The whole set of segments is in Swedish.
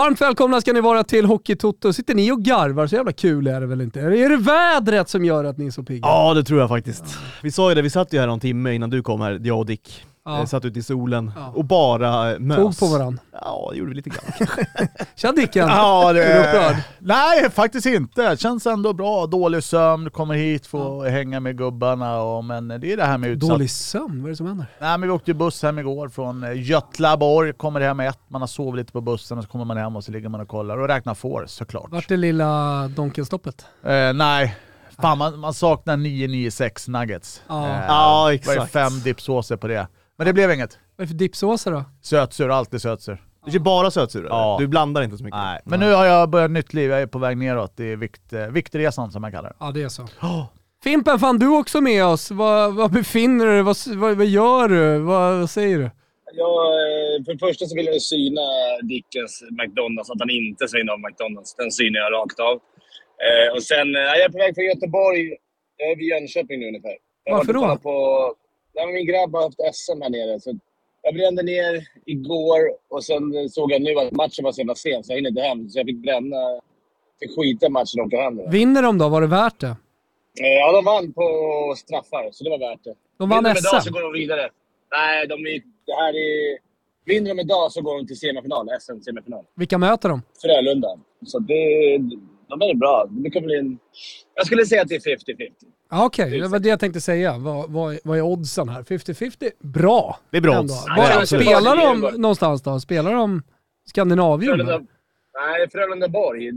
Varmt välkomna ska ni vara till Hockeytoto. Sitter ni och garvar? Så jävla kul är det väl inte? Är det vädret som gör att ni är så pigga? Ja det tror jag faktiskt. Vi sa ju det, vi satt ju här någon timme innan du kom här, jag och Dick. Ja. Eh, Satt ute i solen Ja. och bara mös. Tog på varandra. Ja, det gjorde vi lite grann. Tja Dicken! Ja, det... Är du upprörd? Nej, faktiskt inte. Känns ändå bra. Dålig sömn, kommer hit, får hänga med gubbarna. Och, men det är det här med utsatt... Dålig sömn, vad är det som händer? Nej, men vi åkte ju buss hem igår från eh, Götlaborg, kommer hem ett, man har sovit lite på bussen och så kommer man hem och så ligger man och kollar och räknar får såklart. Vart är lilla Donkenstoppet? Eh, nej, fan man, man saknar 996 nuggets. Ja. Eh, Ja, Var det exakt. fem dipsåser på det. Men det blev inget. Vad är det för dipsåser då? Sötsur, alltid sötsur. Du kör bara sötsura? Ja. Du blandar inte så mycket? Nej, men nu har jag börjat nytt liv, jag är på väg neråt. Det är vikt, eh, viktresan som jag kallar det. Ja det är så. Fimpen, fan du är också med oss. Var, var befinner du dig? Vad, vad, vad gör du? Vad, vad säger du? Jag, eh, för det första så vill jag syna Dickens McDonalds, att han inte säger av McDonalds. Den synar jag rakt av. Eh, och sen, eh, jag är på väg från Göteborg. Jag är vid Jönköping nu ungefär. Jag Varför då? På, nej, min grabb har haft SM här nere. Så jag brände ner igår och sen såg jag nu att matchen var så jävla sen så jag hinner inte hem. Så jag fick bränna, fick skita i matchen och åka hem. Vinner de då? Var det värt det? Eh, Ja, de vann på straffar, så det var värt det. De vann Vinner de idag så SM. går de vidare. Nej, de är, det här är... Vinner de idag så går de till semifinal, SM-semifinal. Vilka möter de? Frölunda. Så det, de är bra. Det kan bli en... Jag skulle säga att det är 50-50. Ja, Okej, det var det jag tänkte säga. Vad, vad, vad är oddsen här? 50-50? Bra! Det är bra odds. Var, spelar de någonstans då? Spelar de Skandinavium? Frölunda, nej, Frölundaborg.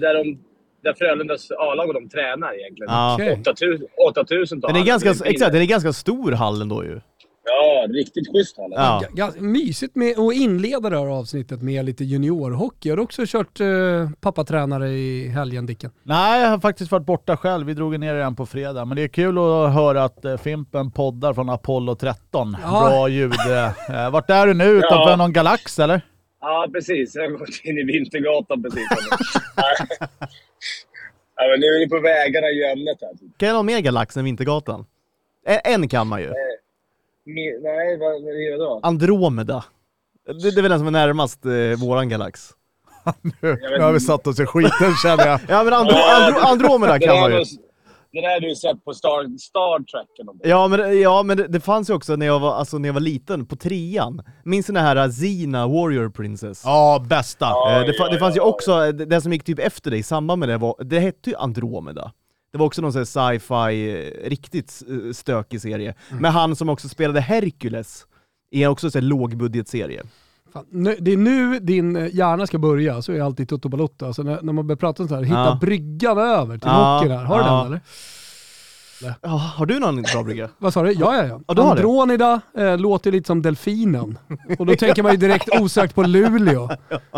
Där, de, där Frölundas A-lag och de tränar egentligen. Okej. 8000 8000 tar Den är, ganska, exakt, den är ganska stor hall ändå ju. Ja, riktigt schysst hall. Ja. Ganska mysigt med att inleda det här avsnittet med lite juniorhockey. Har du också kört eh, pappatränare i helgen Dicken? Nej, jag har faktiskt varit borta själv. Vi drog ner igen på fredag. Men det är kul att höra att eh, Fimpen poddar från Apollo 13. Ja. Bra ljud. Eh, vart är du nu? Utanför Ja. någon galax eller? Ja, precis. Jag har gått in i Vintergatan precis. ja, men nu är vi på vägarna i ämnet här. Kan jag ha mer Galax än Vintergatan? En, en kan man ju. Mi- Nej, vad är det då? Andromeda. Det, det är väl den som är närmast eh, våran Galax. Nu, nu har vi satt oss i skiten känner jag. Ja men Andro, Andro, Andromeda Det kan man ju. det där har du sett på Star, Star Trek eller. Ja men, det- ja, men det, det fanns ju också när jag, var, alltså, när jag var liten, på trean. Minns du den här Zina Warrior Princess? Ja, bästa. Eh, det, ja, det fanns ju ja. också, eh, det- den som gick typ efter det i samband med det var, det hette ju Andromeda. Det var också någon sci-fi, eh, riktigt eh, stökig serie. Men han som också spelade Hercules, är också en lågbudgetserie. Fan, det är nu din eh, hjärna ska börja, så är det alltid Toto Balotto. Alltså när, när man börjar prata om så här, hitta Ja. bryggan över till Ja, hockeyn här. Har du ja. den eller? Ja, har du någon bra brygga? Vad sa du? Ja, ja, ja. Ja, du. Andronida eh, låter lite som delfinen. Och då tänker man ju direkt osökt på Luleå.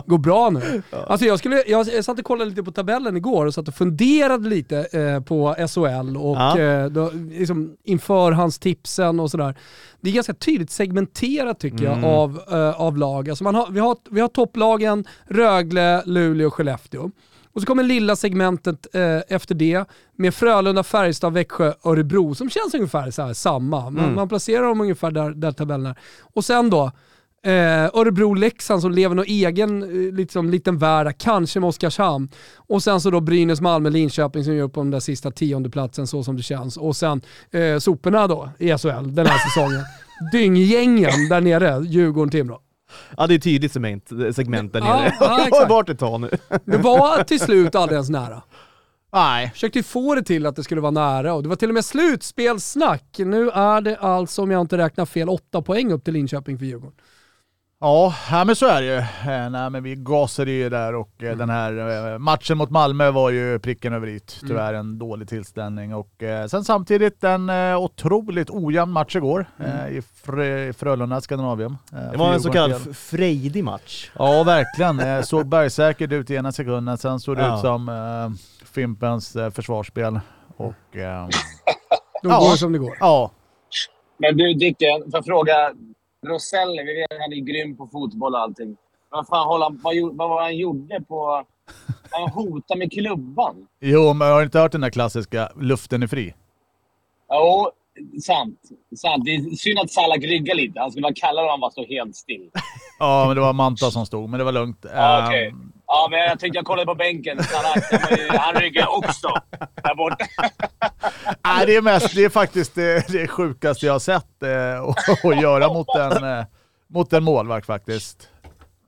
Går bra nu. Alltså jag, skulle, jag, jag satt och kollade lite på tabellen igår och satt och funderade lite eh, på SHL och Ja. eh, då, liksom, inför hans tipsen och sådär. Det är ganska tydligt segmenterat tycker jag Mm. av, eh, av lag. Alltså man har, vi, har, vi har topplagen Rögle, Luleå och Skellefteå. Och så kommer lilla segmentet eh, efter det med Frölunda, Färjestad, Växjö, Örebro som känns ungefär så här samma. Man, Mm. man placerar dem ungefär där, där tabellen är. Och sen då, eh, Örebro-Leksand som lever någon egen liksom, liten värld, kanske med Oskarshamn. Och sen så då Brynäs, Malmö, Linköping som gör upp på den där sista tiondeplatsen så som det känns. Och sen eh, soporna då i SHL den här säsongen. Dynggängen där nere, Djurgården, Timrå. Ja det är tydligt segment, segment där Ja, nere. ja, jag har varit ett tag nu. Det var till slut aldrig ens nära. Nej. Försökte få det till att det skulle vara nära och det var till och med slutspelssnack. Nu är det alltså, om jag inte räknar fel, åtta poäng upp till Linköping för Djurgården. Ja, ja, men så är det ju. Eh, nej, men vi gasade ju där och eh, den här eh, matchen mot Malmö var ju pricken över i. Tyvärr en dålig tillställning. Och sen samtidigt en otroligt ojämn match igår eh, i Frö- Frölunda Skandinavium. Eh, Det var en så kallad frejdig match. Ja, verkligen. Såg bergsäkert ut i ena sekunden, sen såg det Ja. ut som Fimpens försvarsspel. Och Då Ja. går det som det går. ja, Men du Dicken, får jag fråga. Roselli, vi vet att han är grym på fotboll och allting. Vad fan håller han, vad, vad han gjorde på... Han hotade med klubban. jo, men har du inte hört den där klassiska “luften är fri”? Jo, sant. sant. Det är synd att Salak ryggar lite. Han skulle vara kallare om han var så helt still. Ja, men det var Manta som stod, men det var lugnt. Ja, okej. Ehm, Ja, men jag tänkte jag kollade på bänken. Salah, han ryggar också där borta. Nej, det är mest, det är faktiskt det, det sjukaste jag har sett eh, att- göra mot en, eh, mot en målvakt faktiskt.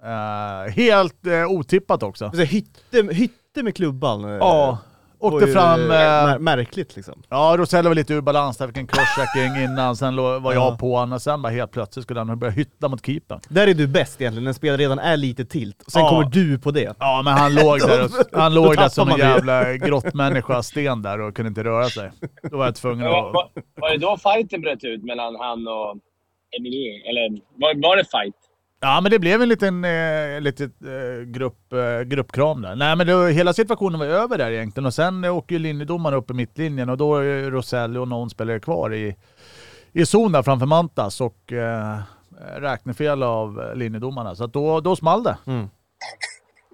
Eh, helt eh, otippat också. Så hytte, hytte med klubban. eh, Ja, åkte ju, fram... eh, mär- märkligt liksom. ja, Rosello var lite ur balans där, fick en crosschecking innan, sen var jag Ja. på honom och sen bara helt plötsligt skulle han börja hytta mot keepern. Där är du bäst egentligen, när en spelare redan är lite tilt. Och sen Ja. kommer du på det. Ja, men han låg där, och, han låg där som en jävla grottmänniska, sten där och kunde inte röra sig. Då var jag tvungen att... var, var det då fighten bröt ut mellan han och Emilio? Eller var, var det fight? Ja, men det blev en liten, eh, litet, eh, grupp, eh, gruppkram där. Nej, men det, hela situationen var över där egentligen och sen åker ju linjedomaren upp i mittlinjen och då är Roselli och någon spelare kvar i, i zon där framför Mantas och eh, räknefel av linjedomarna. Så att då, då small det. Mm.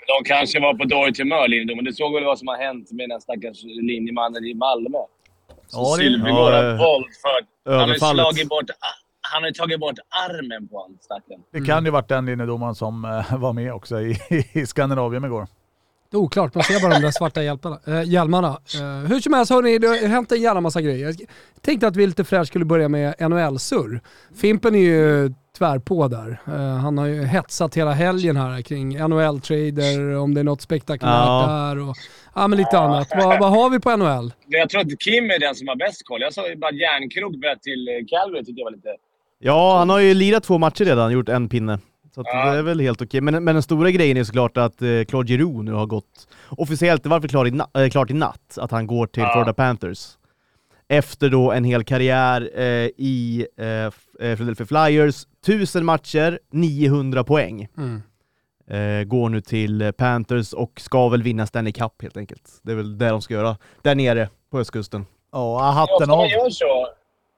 De kanske var på dåligt humör, linjedomaren. Du såg väl vad som har hänt med den stackars linjemannen i Malmö? Som Ja, Sylvegård ja, har våldfört. Han har slagit bort... Han har ju tagit bort armen på honom, stackaren. Det kan ju varit den linjedomaren som eh, var med också i, i Skandinavien igår. Det är oklart, man ser bara de där svarta hjälparna, äh, hjälmarna. Eh, hur som helst hörni, det har hänt en jävla massa grejer. Jag tänkte att vi lite fräscht skulle börja med NHL-surr. Fimpen är ju tvär på där. Eh, han har ju hetsat hela helgen här kring NHL-trader, om det är något spektakulärt Ja. där och ja, men lite annat. Vad, vad har vi på NHL? Jag tror att Kim är den som har bäst koll. Jag sa ju bara järnkrok bröt till eh, Calgary, tyckte jag var lite... Ja, han har ju lirat två matcher redan, gjort en pinne. Så att Ja. det är väl helt okej. Men, men den stora grejen är såklart att eh, Claude Giroux nu har gått officiellt, det var klart i, na- eh, klart i natt, att han går till Ja. Florida Panthers. Efter då en hel karriär eh, i eh, eh, Philadelphia Flyers, 1000 matcher, 900 poäng. Mm. Eh, går nu till Panthers och ska väl vinna Stanley Cup helt enkelt. Det är väl det de ska göra, där nere på östkusten. Ja, Det är hatten ofta av. man gör så.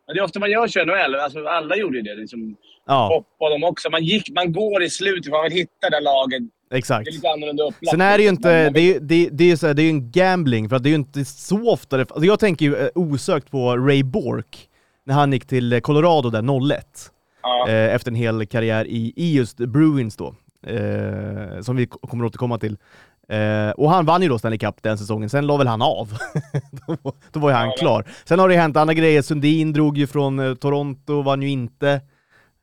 Men det är ofta man gör så i NHL. Alltså, alla gjorde ju det. Liksom, Ja, Hoppa de också. Man, gick, man går i slutet för man vill hitta det laget. exakt. Det är lite annorlunda upplagt. Sen är det ju inte, det är, det, det är ju så här, det är ju en gambling, för att det är ju inte så ofta det, alltså jag tänker ju eh, osökt på Ray Bork, när han gick till eh, Colorado där 01, Ja. eh, efter en hel karriär i, i just Bruins då, eh, som vi kommer återkomma till. Eh, och han vann ju då Stanley Cup den säsongen, sen la väl han av. då, då var ju han klar. Sen har det hänt andra grejer, Sundin drog ju från eh, Toronto, vann ju inte.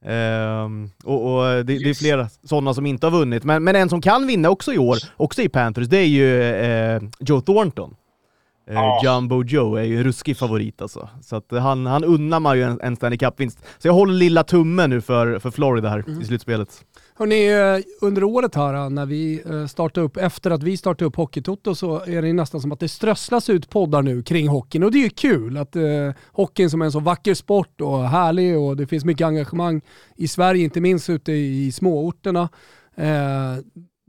Ehm, och, och det, det är flera sådana som inte har vunnit, men, men en som kan vinna också i år, också i Panthers, det är ju eh, Joe Thornton. Eh, Ja. Jumbo Joe är ju en ruskig favorit alltså. Så att han, han unnar man ju en, en Stanley Cup-vinst. Så jag håller lilla tummen nu för, för Florida här Mm. i slutspelet. Hörrni, eh, under året här eh, när vi startade upp, efter att vi startade upp Hockeytoto så är det nästan som att det strösslas ut poddar nu kring hockeyn och det är ju kul att eh, hockeyn som är en så vacker sport och härlig och det finns mycket engagemang i Sverige, inte minst ute i småorterna. Eh,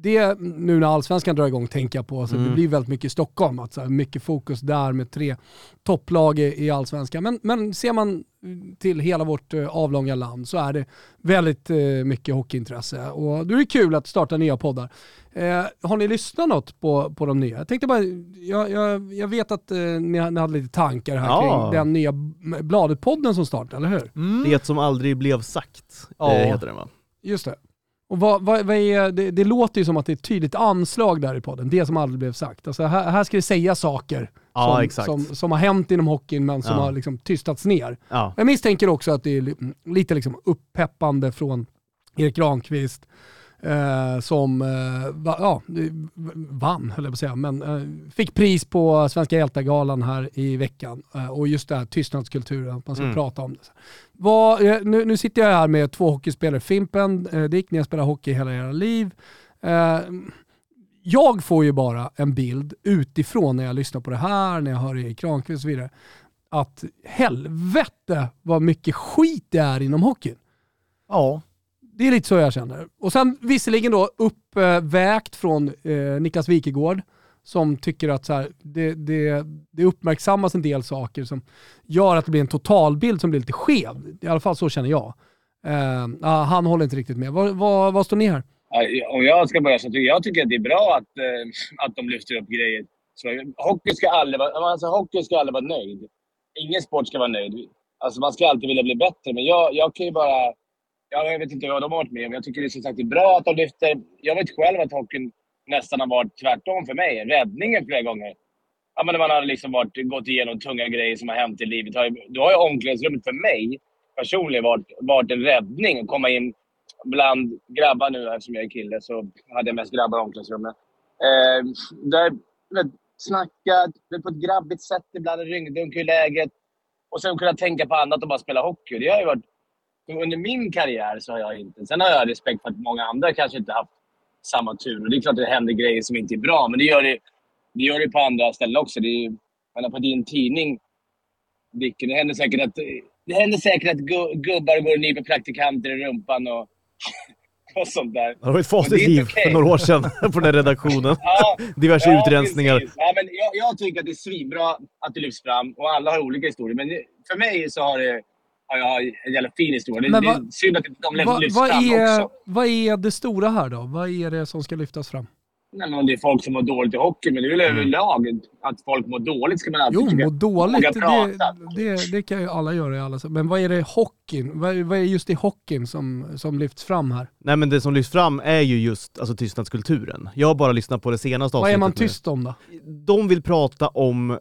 det nu när allsvenskan drar igång tänker jag på, så det Mm. blir väldigt mycket Stockholm, att så här, mycket fokus där med tre topplag i, i allsvenskan. Men, men ser man till hela vårt eh, avlånga land så är det väldigt eh, mycket hockeyintresse. Och då är det kul att starta nya poddar. Eh, har ni lyssnat något på, på de nya? Jag tänkte bara, jag, jag, jag vet att eh, ni, ni hade lite tankar här Ja. kring den nya Bladet-podden som startar, eller hur? Mm. Det som aldrig blev sagt, Ja. eh, heter den va? Just det. Och vad, vad, vad är, det, det låter ju som att det är ett tydligt anslag där i podden, det som aldrig blev sagt. Alltså här, här ska det säga saker Ja, som, som, som har hänt inom hockeyn men som Ja. har liksom tystats ner. Ja. Jag misstänker också att det är li- lite liksom uppeppande från Erik Granqvist eh, som eh, ja, vann, höll jag på att säga, men eh, fick pris på Svenska hjältegalan här i veckan. Eh, och just det här tystnadskulturen, att man ska Mm. prata om det. Vad, eh, nu, nu sitter jag här med två hockeyspelare, Fimpen, eh, Dick, ni har spelat hockey hela era liv. Eh, jag får ju bara en bild utifrån när jag lyssnar på det här, när jag hör Erik Granqvist och så vidare, att helvete vad mycket skit det är inom hockeyn. Ja. Det är lite så jag känner. Och sen visserligen då uppvägt från eh, Niklas Wikegård som tycker att så här, det, det, det uppmärksammas en del saker som gör att det blir en totalbild som blir lite skev. I alla fall så känner jag. Eh, han håller inte riktigt med. Vad, vad, vad står ni här? Om jag ska börja så tycker jag tycker att det är bra att, eh, att de lyfter upp grejer. Så, hockey, ska aldrig vara, alltså, hockey ska aldrig vara nöjd. Ingen sport ska vara nöjd. Alltså, man ska alltid vilja bli bättre, men jag, jag kan ju bara... Ja, jag vet inte vad de har varit med om. Jag tycker det är som sagt det är bra att de lyfter. Jag vet själv att hockeyn nästan har varit tvärtom för mig. Räddningen flera gånger. Ja, men när man har liksom varit, gått igenom tunga grejer som har hänt i livet. Då har ju omklädningsrummet för mig personligen varit, varit en räddning. Att komma in bland grabbar nu, eftersom jag är kille, så hade jag mest grabbar i omklädningsrummet. Eh, där, vet, snacka på ett grabbigt sätt ibland, en i läget. Och sen kunna tänka på annat och bara spela hockey. Det har ju varit... Under min karriär så har jag inte... Sen har jag respekt för att många andra kanske inte haft samma tur. Och det är klart att det händer grejer som inte är bra, men det gör det, det, gör det på andra ställen också. Det är, menar, på din tidning, Dicken, det händer säkert att, det händer säkert att gubbar går och nyper praktikanter i rumpan och och sånt där. Det var ett fasligt liv okay. för några år sedan på den redaktionen. ja, Diverse ja, utrensningar. Ja, men jag, jag, tycker att det är svinbra att det lyfts fram och alla har olika historier. Men för mig så har det har jag en jävla fin historia. Men det, va, det är synd att de va, lyfts fram är, också. Vad är det stora här då? Vad är det som ska lyftas fram? Nej, men det är folk som mår dåligt i hockey, men det är väl mm. överlag att folk mår dåligt ska man alltid Jo, må dåligt, det, det, det, kan ju alla göra i alla Men vad är det hockeyn, vad, vad är just i hockeyn som, som lyfts fram här? Nej men det som lyfts fram är ju just alltså, tystnadskulturen. Jag har bara lyssnat på det senaste avsnittet. Vad är man tyst om då? De vill prata om,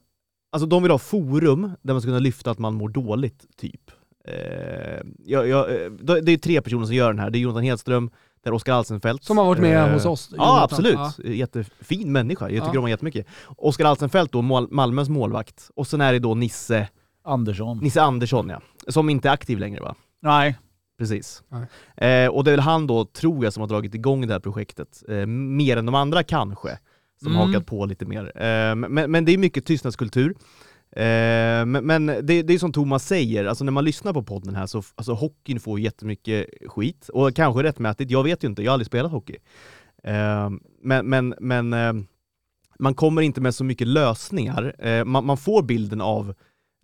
alltså de vill ha forum där man ska kunna lyfta att man mår dåligt, typ. Eh, jag, jag, eh, det är tre personer som gör den här, det är Jonathan Hedström, det är Oskar Alsenfelt. Som har varit med eh, hos oss. Ja, absolut. Ja. Jättefin människa. Jag tycker ja. om honom jättemycket. Oskar Alsenfelt då, mål, Malmös målvakt. Och sen är det då Nisse Andersson. Nisse Andersson ja. Som inte är aktiv längre va? Nej. Precis. Eh, och det är väl han då, tror jag, som har dragit igång det här projektet. Eh, mer än de andra kanske. Som mm. hakat på lite mer. Eh, men, men det är mycket tystnadskultur. Eh, men, men det, det är som Thomas säger, alltså när man lyssnar på podden här så alltså hockeyn får jättemycket skit, och kanske rättmätigt, jag vet ju inte, jag har aldrig spelat hockey. Eh, men men, men eh, man kommer inte med så mycket lösningar. Eh, man, man, får bilden av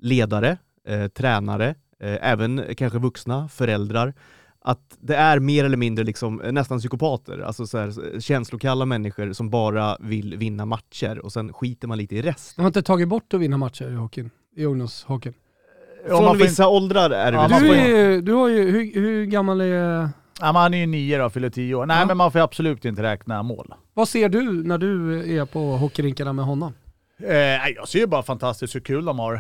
ledare, eh, tränare, eh, även kanske vuxna, föräldrar, att det är mer eller mindre liksom, eh, nästan psykopater, alltså så här, känslokalla människor som bara vill vinna matcher och sen skiter man lite i resten. De har inte tagit bort att vinna matcher i hockeyn, i ungdomshockeyn? Från vissa in... åldrar är det ja, väl du, är, du har ju, hur, hur gammal är... Ja, han är ju nio då, fyller tio år. Nej ja. men man får absolut inte räkna mål. Vad ser du när du är på hockeyrinkarna med honom? Eh, jag ser ju bara fantastiskt hur kul de har. Eh,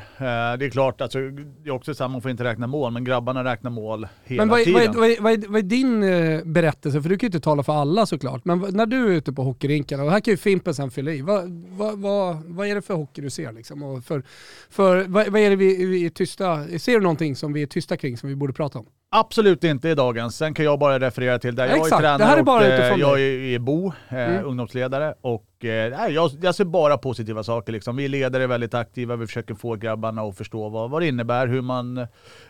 det är klart, alltså, det är också så man får inte räkna mål, men grabbarna räknar mål hela men vad, tiden. Vad, vad, vad, vad är din eh, berättelse? För du kan ju inte tala för alla såklart, men när du är ute på hockeyrinkarna, och här kan ju Fimpen sen fylla i, vad, vad, vad, vad är det för hockey du ser? Liksom? Och för, för, vad, vad är det vi, vi är tysta, ser du någonting som vi är tysta kring som vi borde prata om? Absolut inte i dagens. Sen kan jag bara referera till där ja, jag exakt. är tränare det här är bara och eh, jag är, är Bo, eh, mm. ungdomsledare. Och eh, jag, jag ser bara positiva saker. Liksom. Vi ledare är väldigt aktiva, vi försöker få grabbarna att förstå vad, vad det innebär, hur man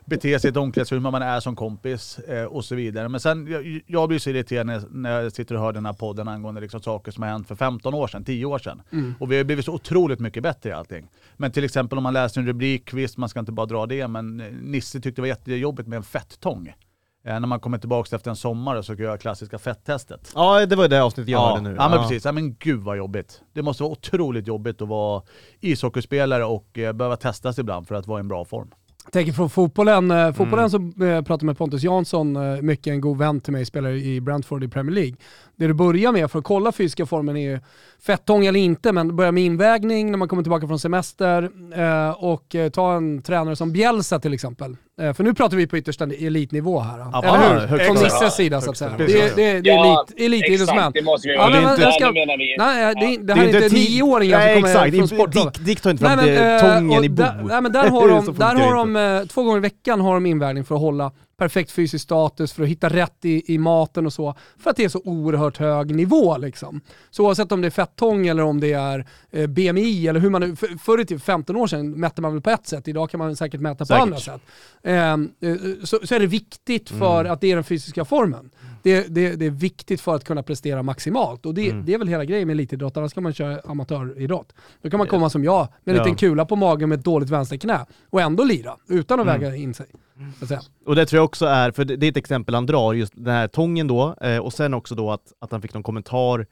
beter sig i ett omklädningsrum, hur man är som kompis eh, och så vidare. Men sen, jag, jag blir så irriterad när, när jag sitter och hör den här podden angående liksom, saker som har hänt för 15 år sedan, 10 år sedan. Mm. Och vi har blivit så otroligt mycket bättre i allting. Men till exempel om man läser en rubrik, visst man ska inte bara dra det, men eh, Nisse tyckte det var jättejobbigt med en fetttång. Eh, när man kommer tillbaka efter en sommar och ska göra klassiska fetttestet. Ja, det var det avsnittet jag ja. hörde nu. Ja, men precis. Ja, men gud vad jobbigt. Det måste vara otroligt jobbigt att vara ishockeyspelare och eh, behöva testas ibland för att vara i en bra form. Tänker från fotbollen, eh, fotbollen mm. så eh, pratar med Pontus Jansson, eh, mycket en god vän till mig, spelar i Brentford i Premier League. Det du börjar med för att kolla fysiska formen är fettång eller inte, men börja med invägning när man kommer tillbaka från semester eh, och eh, ta en tränare som Bielsa till exempel. Eh, för nu pratar vi på yttersta elitnivå här. Ja, eller hur? Från Nisses sida så att säga. Det, det, det, det är ja, elit, elitidrottsmän. Exakt, det måste vi ja, men, ska. Nej, det, det här är inte nioåringar som kommer exakt. från sportlovet. Dick tar inte fram nej, men, tången i bo. nej, men där har de, där har de två gånger i veckan har de invägning för att hålla perfekt fysisk status, för att hitta rätt i, i maten och så. För att det är så oerhört hög nivå. Liksom. Så oavsett om det är fettång eller om det är eh, BMI eller hur man för, Förr i tiden, 15 år sedan, mätte man väl på ett sätt. Idag kan man säkert mäta säkert. på andra sätt. Ehm, eh, så, så, är det viktigt för mm. att det är den fysiska formen. Det, det, det, är viktigt för att kunna prestera maximalt. Och det, mm. det är väl hela grejen med elitidrott, annars ska man köra amatöridrott. Då kan man komma som jag, med en ja. liten kula på magen med ett dåligt vänsterknä och ändå lira, utan att mm. väga in sig. Och det tror jag också är, för det är ett exempel han drar, just den här tången då, eh, och sen också då att, att han fick någon kommentar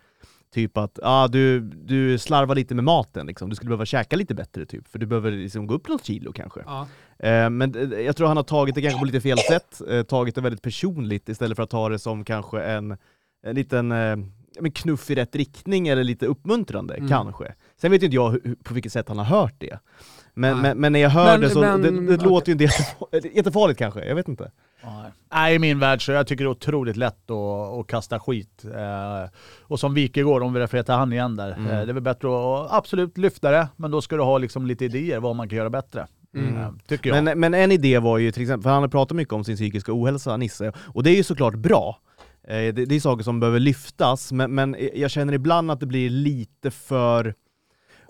Typ att ah, du, du slarvar lite med maten, liksom. du skulle behöva käka lite bättre typ, för du behöver liksom gå upp något kilo kanske. Ja. Eh, men eh, jag tror han har tagit det kanske på lite fel sätt, eh, tagit det väldigt personligt istället för att ta det som kanske en, en liten eh, knuff i rätt riktning eller lite uppmuntrande Mm. kanske. Sen vet ju inte jag hur, på vilket sätt han har hört det. Men, men, men när jag hör Men- det så, men- det, det okej. låter ju inte jättefar- jättefarligt kanske, jag vet inte. Nej. Nej, i min värld så jag tycker det är otroligt lätt att, att kasta skit. Eh, och som Wikegård, om vi refererar till han igen där, Mm. eh, det är väl bättre att absolut lyfta det, men då ska du ha liksom lite idéer vad man kan göra bättre. Mm. Eh, tycker jag. Men, men en idé var ju till exempel, för han har pratat mycket om sin psykiska ohälsa, Nisse, och det är ju såklart bra. Eh, Det, det är saker som behöver lyftas, men, men jag känner ibland att det blir lite för,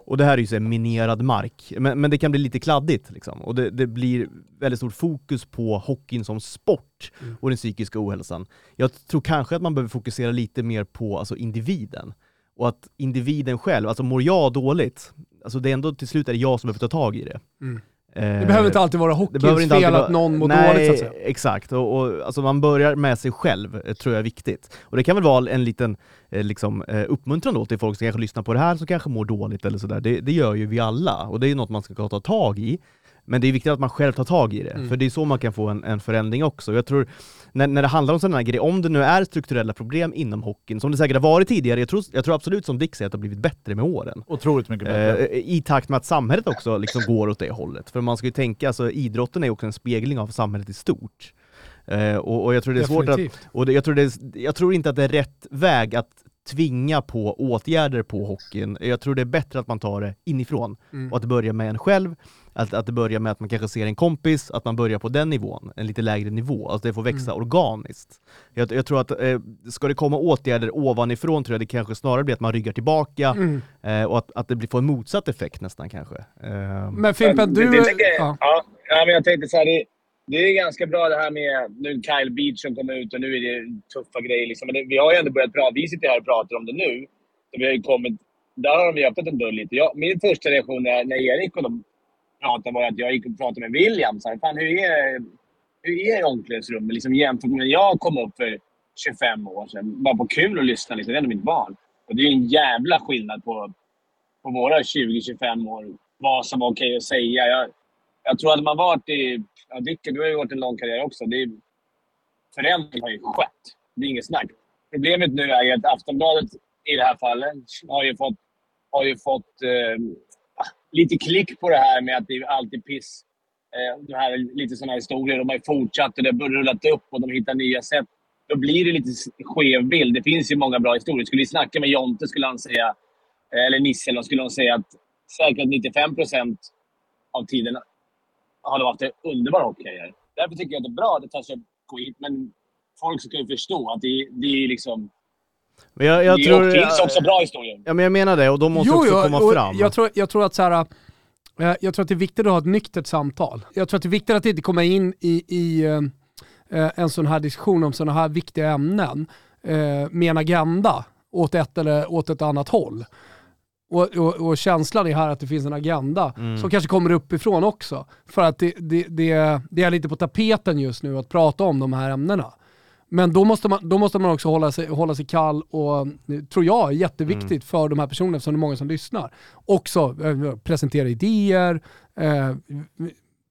och det här är ju så minerad mark, men, men det kan bli lite kladdigt liksom. Och det, det blir väldigt stort fokus på hockeyn som sport Mm. och den psykiska ohälsan. Jag tror kanske att man behöver fokusera lite mer på alltså, individen. Och att individen själv, alltså mår jag dåligt, alltså det är ändå till slut är det jag som behöver ta tag i det. Mm. Eh, Det behöver inte alltid vara hockeyns fel att någon mår Nej, dåligt så att säga. exakt. Och, och, alltså man börjar med sig själv, eh, tror jag är viktigt. Och det kan väl vara en liten eh, liksom, eh, uppmuntran då till folk som kanske lyssnar på det här, som kanske mår dåligt eller sådär. Det, det gör ju vi alla, och det är något man ska ta tag i. Men det är viktigt att man själv tar tag i det, Mm. för det är så man kan få en, en förändring också. Jag tror, när, när det handlar om sådana här grejer, om det nu är strukturella problem inom hockeyn, som det säkert har varit tidigare, jag tror, jag tror absolut som Dick säger att det har blivit bättre med åren. Otroligt mycket bättre. Eh, I takt med att samhället också liksom går åt det hållet. För man ska ju tänka, alltså idrotten är ju också en spegling av samhället i stort. Eh, och, och jag tror det är svårt att, Definitivt. och det, jag, tror det är, jag tror inte att det är rätt väg att tvinga på åtgärder på hockeyn. Jag tror det är bättre att man tar det inifrån Mm. och att det börjar med en själv, att, att det börjar med att man kanske ser en kompis, att man börjar på den nivån, en lite lägre nivå, alltså det får växa Mm. organiskt. Jag, jag tror att eh, ska det komma åtgärder ovanifrån tror jag det kanske snarare blir att man ryggar tillbaka Mm. eh, och att, att det blir, får en motsatt effekt nästan kanske. Eh, Men Fimpen, du... Det, det, tänker, ja. ja. Ja, men jag tänkte så här, det, det är ganska bra det här med nu Kyle Beach som kom ut och nu är det tuffa grejer. Liksom. Men det, vi har ju ändå börjat prata. Vi sitter här och pratar om det nu. Så vi har ju kommit, där har de öppnat en dörr lite. Jag, min första reaktion när, när Erik och de pratade var att jag gick och pratade med William. Så här, Fan, hur är, hur är omklädningsrummet liksom, jämfört med när jag kom upp för 25 år sedan? Bara på kul att lyssna. Liksom. Det är ändå mitt barn. Och det är en jävla skillnad på, på våra 20-25 år. Vad som var okej att säga. Jag, jag tror att man varit i... Ja, Dicke, du har ju varit en lång karriär också. Det är, förändring har ju skett. Det är inget snack. Problemet nu är ju att Aftonbladet i det här fallet har ju fått, har ju fått eh, lite klick på det här med att det är alltid piss. Eh, det här, är lite sådana historier. De har ju fortsatt och det har rullat upp och de hittar nya sätt. Då blir det lite skev bild. Det finns ju många bra historier. Skulle vi snacka med Jonte skulle han säga, eh, eller Nisse, då skulle de säga att säkert 95 procent av tiden har de haft en underbar hockeykarriär. Därför tycker jag att det är bra att det tas upp skit, men folk ska ju förstå att det, det är liksom men jag, jag det tror, finns också bra historier. Ja men jag menar det, och de måste också komma och fram. Jag tror, jag tror att så här, eh, jag tror att det är viktigt att ha ett nyktert samtal. Jag tror att det är viktigt att inte komma in i, i eh, eh, en sån här diskussion om sådana här viktiga ämnen eh, med en agenda åt ett eller åt ett annat håll. Och, och, och känslan är här att det finns en agenda Mm. som kanske kommer uppifrån också. För att det, det, det, det är lite på tapeten just nu att prata om de här ämnena. Men då måste man, då måste man också hålla sig, hålla sig kall och, tror jag, är jätteviktigt Mm. för de här personerna eftersom det är många som lyssnar. Också eh, presentera idéer, eh,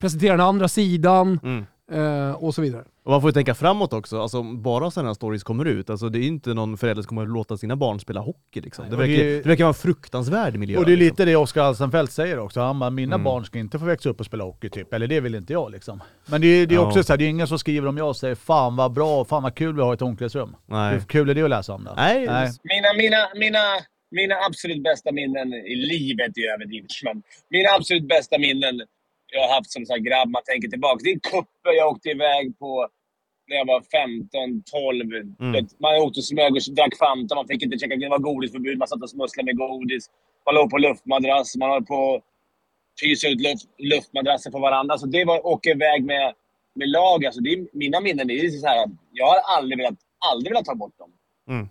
presentera den andra sidan Mm. Eh, och så vidare. Och man får ju tänka framåt också, alltså bara sådana här stories kommer ut, alltså det är ju inte någon förälder som kommer att låta sina barn spela hockey liksom. Det och verkar, det det verkar vara en fruktansvärd miljö. Och det är liksom. lite det Oskar Alsenfelt säger också. Han bara, mina Mm. barn ska inte få växa upp och spela hockey typ. Eller det vill inte jag liksom. Men det är, det är Ja. också så här, det är ingen som skriver om jag och säger fan vad bra, fan vad kul vi har i ett omklädningsrum. Nej. Hur kul är det att läsa om då? Nej, Mina, mina, mina, mina absolut bästa minnen i livet är överdrivet, men mina absolut bästa minnen jag har haft som så här grabb, man tänker tillbaka. Det är kupper jag åkte iväg på när jag var 15, 12. Mm. Man åkte och smög och drack Fanta, man fick inte checka, det var godisförbud, man satt och smusslade med godis. Man låg på luftmadrass, man höll på att pysa ut luft, luftmadrasser på varandra. Så det var att åka iväg med, med lag. Alltså det är, mina minnen är så här, jag har aldrig velat, aldrig velat ta bort dem. Mm.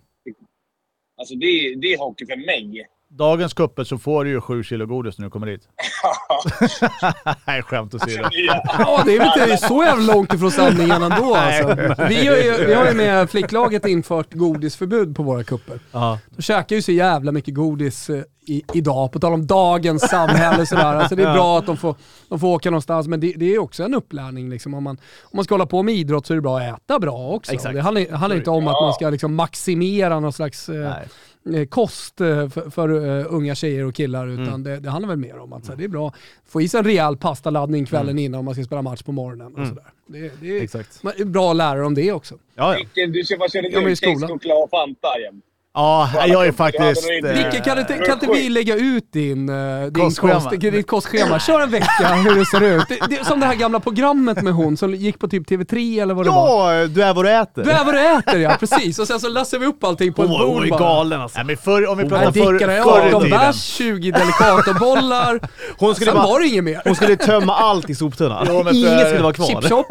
Alltså det, det är hockey för mig. Dagens kupper så får du ju sju kilo godis när du kommer dit. Nej, skämt åsido. Ja. Ja, det är väl inte så jävla långt ifrån sanningen ändå alltså. vi, har ju, vi har ju med flicklaget infört godisförbud på våra kupper. Ja. De käkar ju så jävla mycket godis eh, i, idag, på tal om dagens samhälle sådär. Alltså det är bra att de får, de får åka någonstans, men det, det är också en upplärning. Liksom. Om, man, om man ska hålla på med idrott så är det bra att äta bra också. Exakt. Det handlar, handlar inte om att man ska liksom maximera någon slags eh, Nej. Eh, kost eh, för, för eh, unga tjejer och killar, utan Mm. det, det handlar väl mer om att så här, det är bra få i sig en rejäl pastaladdning kvällen innan om man ska spela match på morgonen. Och Mm. sådär. Det, det är Exakt. bra att lära dem det också. Ja, ja. Du kör, vad körde Ja, choklad och Fanta igen. Ja, jag är faktiskt... Ja, det var eh, kan inte, kan inte vi lägga ut din, eh, din Kostschema. kost, ditt kostschema? Kör en vecka hur det ser ut. Det, det, som det här gamla programmet med hon som gick på typ TV3 eller vad det var. ja, du är vad du äter. Du är vad du äter ja, precis. Och sen så lassar vi upp allting på Hon var- hon bord är bara. galen alltså. Nej, men förr, om vi pratar förr, förr 18 i tiden. bärs, 20 delicatobollar. Hon skulle, Sen bara, var det inget mer. hon skulle tömma allt i soptunnan. Inget skulle vara kvar. Chip chop,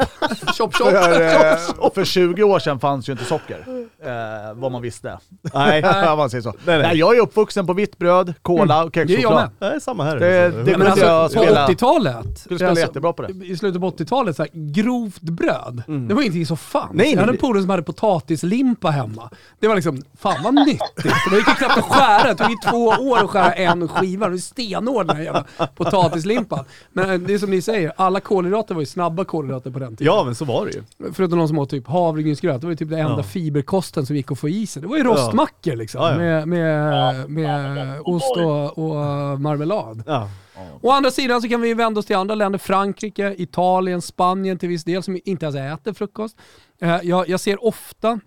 chop chop. För, eh, för 20 år sedan fanns ju inte socker, eh, vad man visste. Nej. Man säger så. nej. Nej, jag är uppvuxen på vitt bröd, cola och Det är jag kexchoklad. med. Det är samma här. Det- det- kunde alltså, jag på spela. 80-talet, Skulle spela alltså, jättebra på det. i slutet på 80-talet, så här, grovt bröd, det var ingenting som fanns. Nej, jag hade nej. en polare som hade potatislimpa hemma. Det var liksom, fan vad nyttigt. Det gick ju knappt att skära, det tog ju två år att skära en skiva. Det är stenhård den här jävla potatislimpan. Men eh, det är som ni säger, alla kolhydrater var ju snabba kolhydrater på den tiden. Ja, men så var det ju. Förutom de som åt typ havregrynsgröt, det var ju typ det enda Ja. Fiberkosten som gick att få i sig. Det var ju rostmackor liksom, Ja, ja. med, med, med och ost och, och marmelad. Ja. Å andra sidan så kan vi vända oss till andra länder, Frankrike, Italien, Spanien till viss del, som inte ens äter frukost. Eh, Jag, jag ser ofta,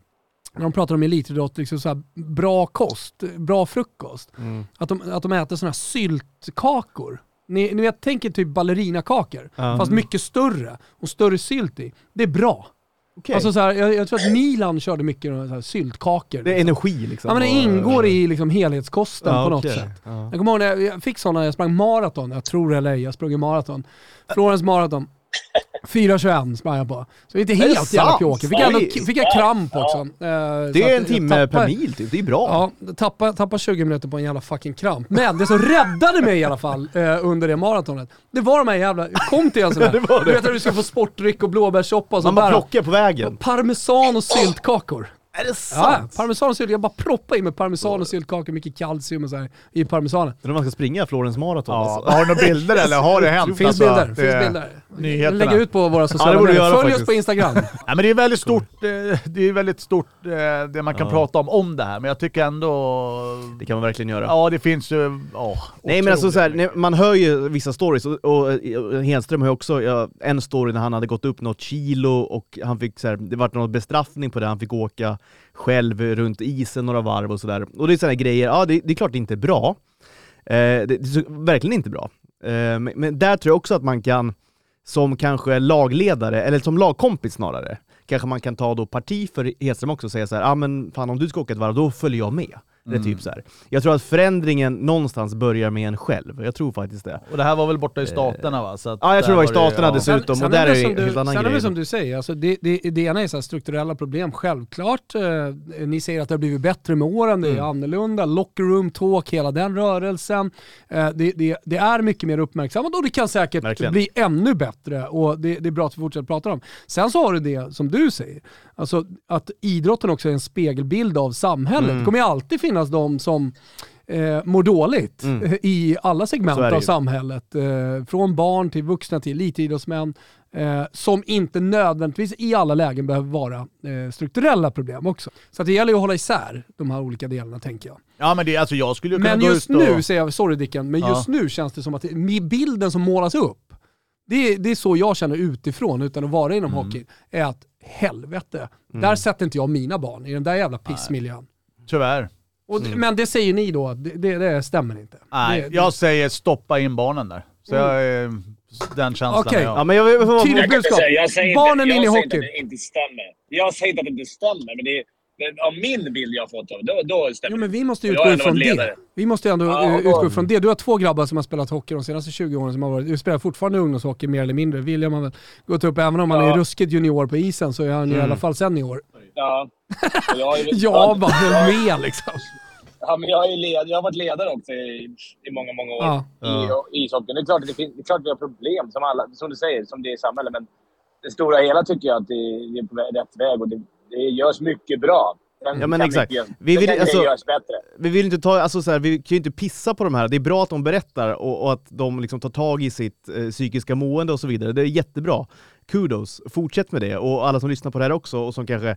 när de pratar om elitidrott, liksom så här, bra kost, bra frukost, Mm. att, de, att de äter sådana här syltkakor. Ni, ni vet, tänk er typ ballerinakakor, Ja. fast mycket större och större sylt i. Det är bra. Okej. Alltså så här, jag, jag tror att Milan körde mycket så här syltkakor. det är liksom. energi liksom. Ja men det ingår i liksom helhetskosten Ja, på något okej. sätt. Ja. Jag kommer ihåg när jag- jag fick sådana, jag sprang maraton, jag tror eller ej, jag sprang ju maraton. Florens maraton. 4.21 sprang jag på. Så det är inte helt jävla pjåkigt. Fick, ändå- fick jag kramp också. Eh, så Det är en timme tappade- per mil typ, det är bra. Ja, tappa, tappa 20 minuter på en jävla fucking kramp. Men det som räddade mig i alla fall eh, under det maratonet, det var de här jävla, kom till en sån här, Det var det. du vet att du ska få sportdryck och blåbärssoppa och Man sånt bara där. plockar på vägen. Parmesan och syltkakor. Är det Ja, sant? parmesan och sylt. Jag bara proppar i med parmesan och syltkakor, mycket kalcium och så här, i parmesanen. När man ska springa Florens maraton Ja, alltså. har du några bilder eller har det hänt? Finns Alltså, bilder, det- finns bilder. nyheterna. Lägga ut på våra Ja, sociala det medier. Följ oss på Instagram. Nej, men det är väldigt stort, eh, det är väldigt stort eh, det man kan Ja. prata om om det här, men jag tycker ändå... Det kan man verkligen göra. Ja, det finns ju... Ja, Nej men alltså så här, man hör ju vissa stories, och, och, och Henström har ju också ja, en story när han hade gått upp något kilo och han fick så här, det var någon bestraffning på det, han fick åka själv runt isen några varv och sådär. Och det är sådana grejer, ja det, det är klart det inte är bra. Eh, det, det är verkligen inte bra. Eh, men, men där tror jag också att man kan, som kanske lagledare, eller som lagkompis snarare, kanske man kan ta då parti för Hedström också och säga så här, ja ah, men fan om du ska åka ett varv, då följer jag med. Det är Mm. typ så här. Jag tror att förändringen någonstans börjar med en själv. Jag tror faktiskt det. Och det här var väl borta i staterna va? Så att Ja, jag tror det var i staterna ja. dessutom. Sen, och sen där är det en du, helt annan sen är det som du säger, alltså det, det, det ena är så här strukturella problem, självklart. Eh, ni säger att det har blivit bättre med åren, det är Mm. annorlunda. Locker room talk, hela den rörelsen. Eh, det, det, det är mycket mer uppmärksammat och det kan säkert Verkligen. bli ännu bättre och det, det är bra att vi fortsätter prata om. Sen så har du det som du säger, alltså att idrotten också är en spegelbild av samhället. Mm. Det kommer ju alltid finnas de som eh, mår dåligt Mm. eh, i alla segment av samhället. Eh, från barn till vuxna till elitidrottsmän. Eh, som inte nödvändigtvis i alla lägen behöver vara eh, strukturella problem också. Så det gäller ju att hålla isär de här olika delarna tänker jag. Ja men det, alltså jag skulle ju kunna Men gå just ut och... nu, säger jag, sorry Dicken, men Ja. just nu känns det som att med bilden som målas upp, det, är- det är så jag känner utifrån utan att vara inom Mm. hockey, är att helvete, där sätter inte jag mina barn i den där jävla pissmiljön. Tyvärr. Och, d- Men det säger ni då, det, det, det stämmer inte. Nej, det, jag säger stoppa in barnen där. Så Mm. jag är... Den känslan är jag. Ja, men jag, jag, jag, Tydligt budskap. säga, jag säger Barnen inte, in i jag säger hockey. inte att det inte stämmer. Jag säger inte att det inte stämmer, men det är, av min bild jag har fått av då, då stämmer Jo det. men vi måste utgå ändå ifrån det. Vi måste ju ändå Ja, utgå ifrån det. Du har två grabbar som har spelat hockey de senaste 20 åren som har varit, du spelar fortfarande ungdomshockey mer eller mindre. William har väl gått upp, även om han Ja. är ruskigt junior på isen så är han ju i Mm. alla fall senior. Ja. Jag är- Ja, bara med liksom. Ja, men jag, är led, jag har varit ledare också i, i många, många år Ja. i, i ishockeyn. Det är klart att det, finns, det är klart att vi har problem, som, alla, som du säger, som det är i samhället. Men det stora hela tycker jag att det, det är på rätt väg och det, det görs mycket bra. Ja, men exakt. Vi vill- alltså-. Vi vill inte ta, alltså så här, vi kan ju inte pissa på de här. Det är bra att de berättar och, och att de liksom tar tag i sitt eh, psykiska mående och så vidare. Det är jättebra. Kudos, fortsätt med det. Och alla som lyssnar på det här också och som kanske,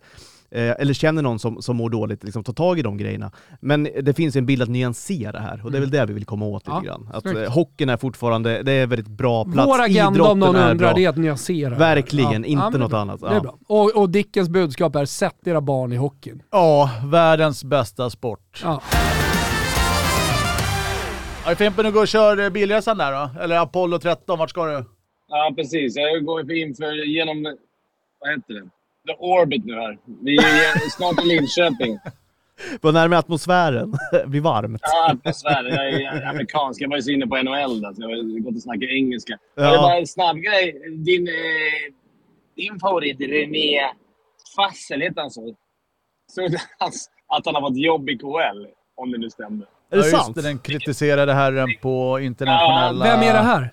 eh, eller känner någon som, som mår dåligt, liksom ta tag i de grejerna. Men det finns en bild att nyansera här och det är väl det vi vill komma åt lite Ja, grann. Att eh, hockeyn är fortfarande, det är en väldigt bra plats. Vår agenda om någon är undrar bra. det är att nyansera. Verkligen, inte men det är något bra. annat. Det är Ja. bra. Och, och Dickens budskap är sätt era barn i hockeyn. Ja, världens bästa sport. Ja. Ja, Fimpen, du går och kör bilresan där då? Eller Apollo 13, vart ska du? Ja, precis. Jag går inför genom... Vad heter det? The Orbit nu här. Vi är snart i Linköping. Var närmare atmosfären, det blir varmt. Ja, atmosfären. Jag är amerikansk. Jag var ju så inne på NHL där, så jag har gått och snackat engelska. Ja. Ja. Det var en snabb grej. Din, eh, din favorit, René Fassel, heter han så? Så att han har fått jobb i KL, om det nu stämmer. Är det ja, just sant? det, den kritiserade herren på internationella... Vem är det här?